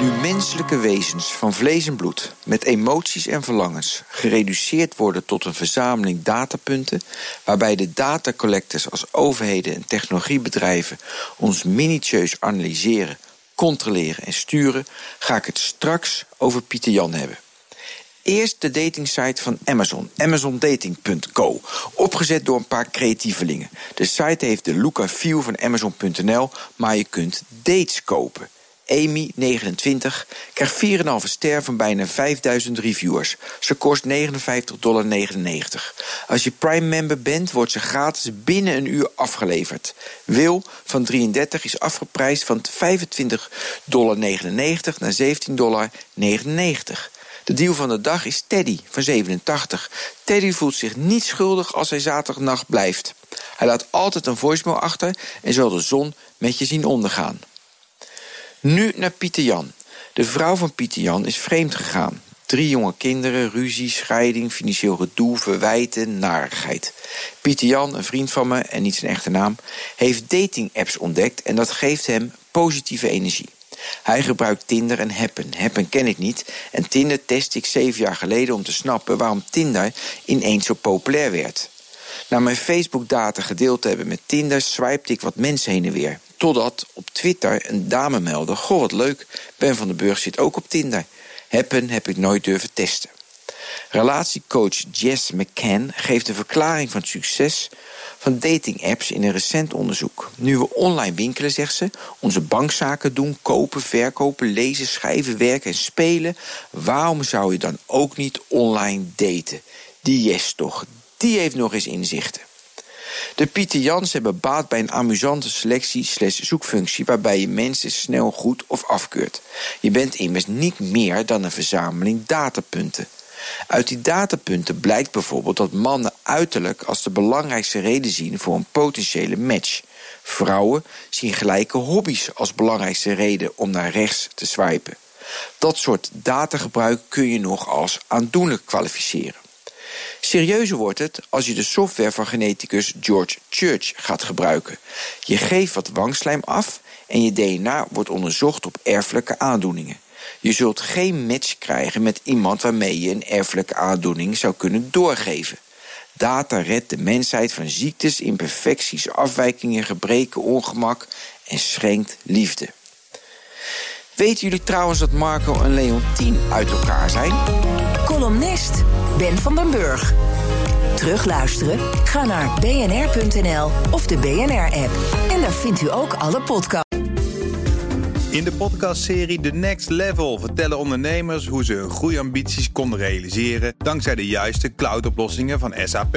Nu menselijke wezens van vlees en bloed, met emoties en verlangens, gereduceerd worden tot een verzameling datapunten, waarbij de datacollectors als overheden en technologiebedrijven ons minutieus analyseren, controleren en sturen, ga ik het straks over Pieter Jan hebben. Eerst de datingsite van Amazon, amazondating.co, opgezet door een paar creatievelingen. De site heeft de look en van amazon.nl, maar je kunt dates kopen. Amy, 29, krijgt 4,5 ster van bijna 5000 reviewers. Ze kost 59,99 dollar. Als je Prime-member bent, wordt ze gratis binnen een uur afgeleverd. Wil van 33 is afgeprijsd van 25,99 dollar naar 17,99 dollar. De deal van de dag is Teddy van 87. Teddy voelt zich niet schuldig als hij zaterdagnacht blijft. Hij laat altijd een voicemail achter en zal de zon met je zien ondergaan. Nu naar Pieter Jan. De vrouw van Pieter Jan is vreemd gegaan. Drie jonge kinderen, ruzie, scheiding, financieel gedoe, verwijten, narigheid. Pieter Jan, een vriend van me en niet zijn echte naam, heeft dating-apps ontdekt en dat geeft hem positieve energie. Hij gebruikt Tinder en Happen. Happen ken ik niet. En Tinder test ik zeven jaar geleden om te snappen waarom Tinder ineens zo populair werd. Na mijn Facebook-data gedeeld te hebben met Tinder, swipte ik wat mensen heen en weer. Totdat op Twitter een dame meldde: Goh, wat leuk, Ben van den Burg zit ook op Tinder. Happen heb ik nooit durven testen. Relatiecoach Jess McCann geeft een verklaring van het succes van datingapps in een recent onderzoek. Nu we online winkelen, zegt ze, onze bankzaken doen, kopen, verkopen, lezen, schrijven, werken en spelen, waarom zou je dan ook niet online daten? Die Jess toch, die heeft nog eens inzichten. De Pieter Jans hebben baat bij een amusante selectie slash zoekfunctie waarbij je mensen snel goed of afkeurt. Je bent immers niet meer dan een verzameling datapunten. Uit die datapunten blijkt bijvoorbeeld dat mannen uiterlijk als de belangrijkste reden zien voor een potentiële match. Vrouwen zien gelijke hobby's als belangrijkste reden om naar rechts te swipen. Dat soort datagebruik kun je nog als aandoenlijk kwalificeren. Serieuzer wordt het als je de software van geneticus George Church gaat gebruiken. Je geeft wat wangslijm af en je DNA wordt onderzocht op erfelijke aandoeningen. Je zult geen match krijgen met iemand waarmee je een erfelijke aandoening zou kunnen doorgeven. Data redt de mensheid van ziektes, imperfecties, afwijkingen, gebreken, ongemak en schenkt liefde. Weten jullie trouwens dat Marco en Leontien uit elkaar zijn? Columnist Ben van den Burg. Terugluisteren? Ga naar bnr.nl of de BNR-app. En daar vindt u ook alle podcasts. In de podcastserie The Next Level vertellen ondernemers hoe ze hun groeiambities konden realiseren dankzij de juiste cloudoplossingen van SAP.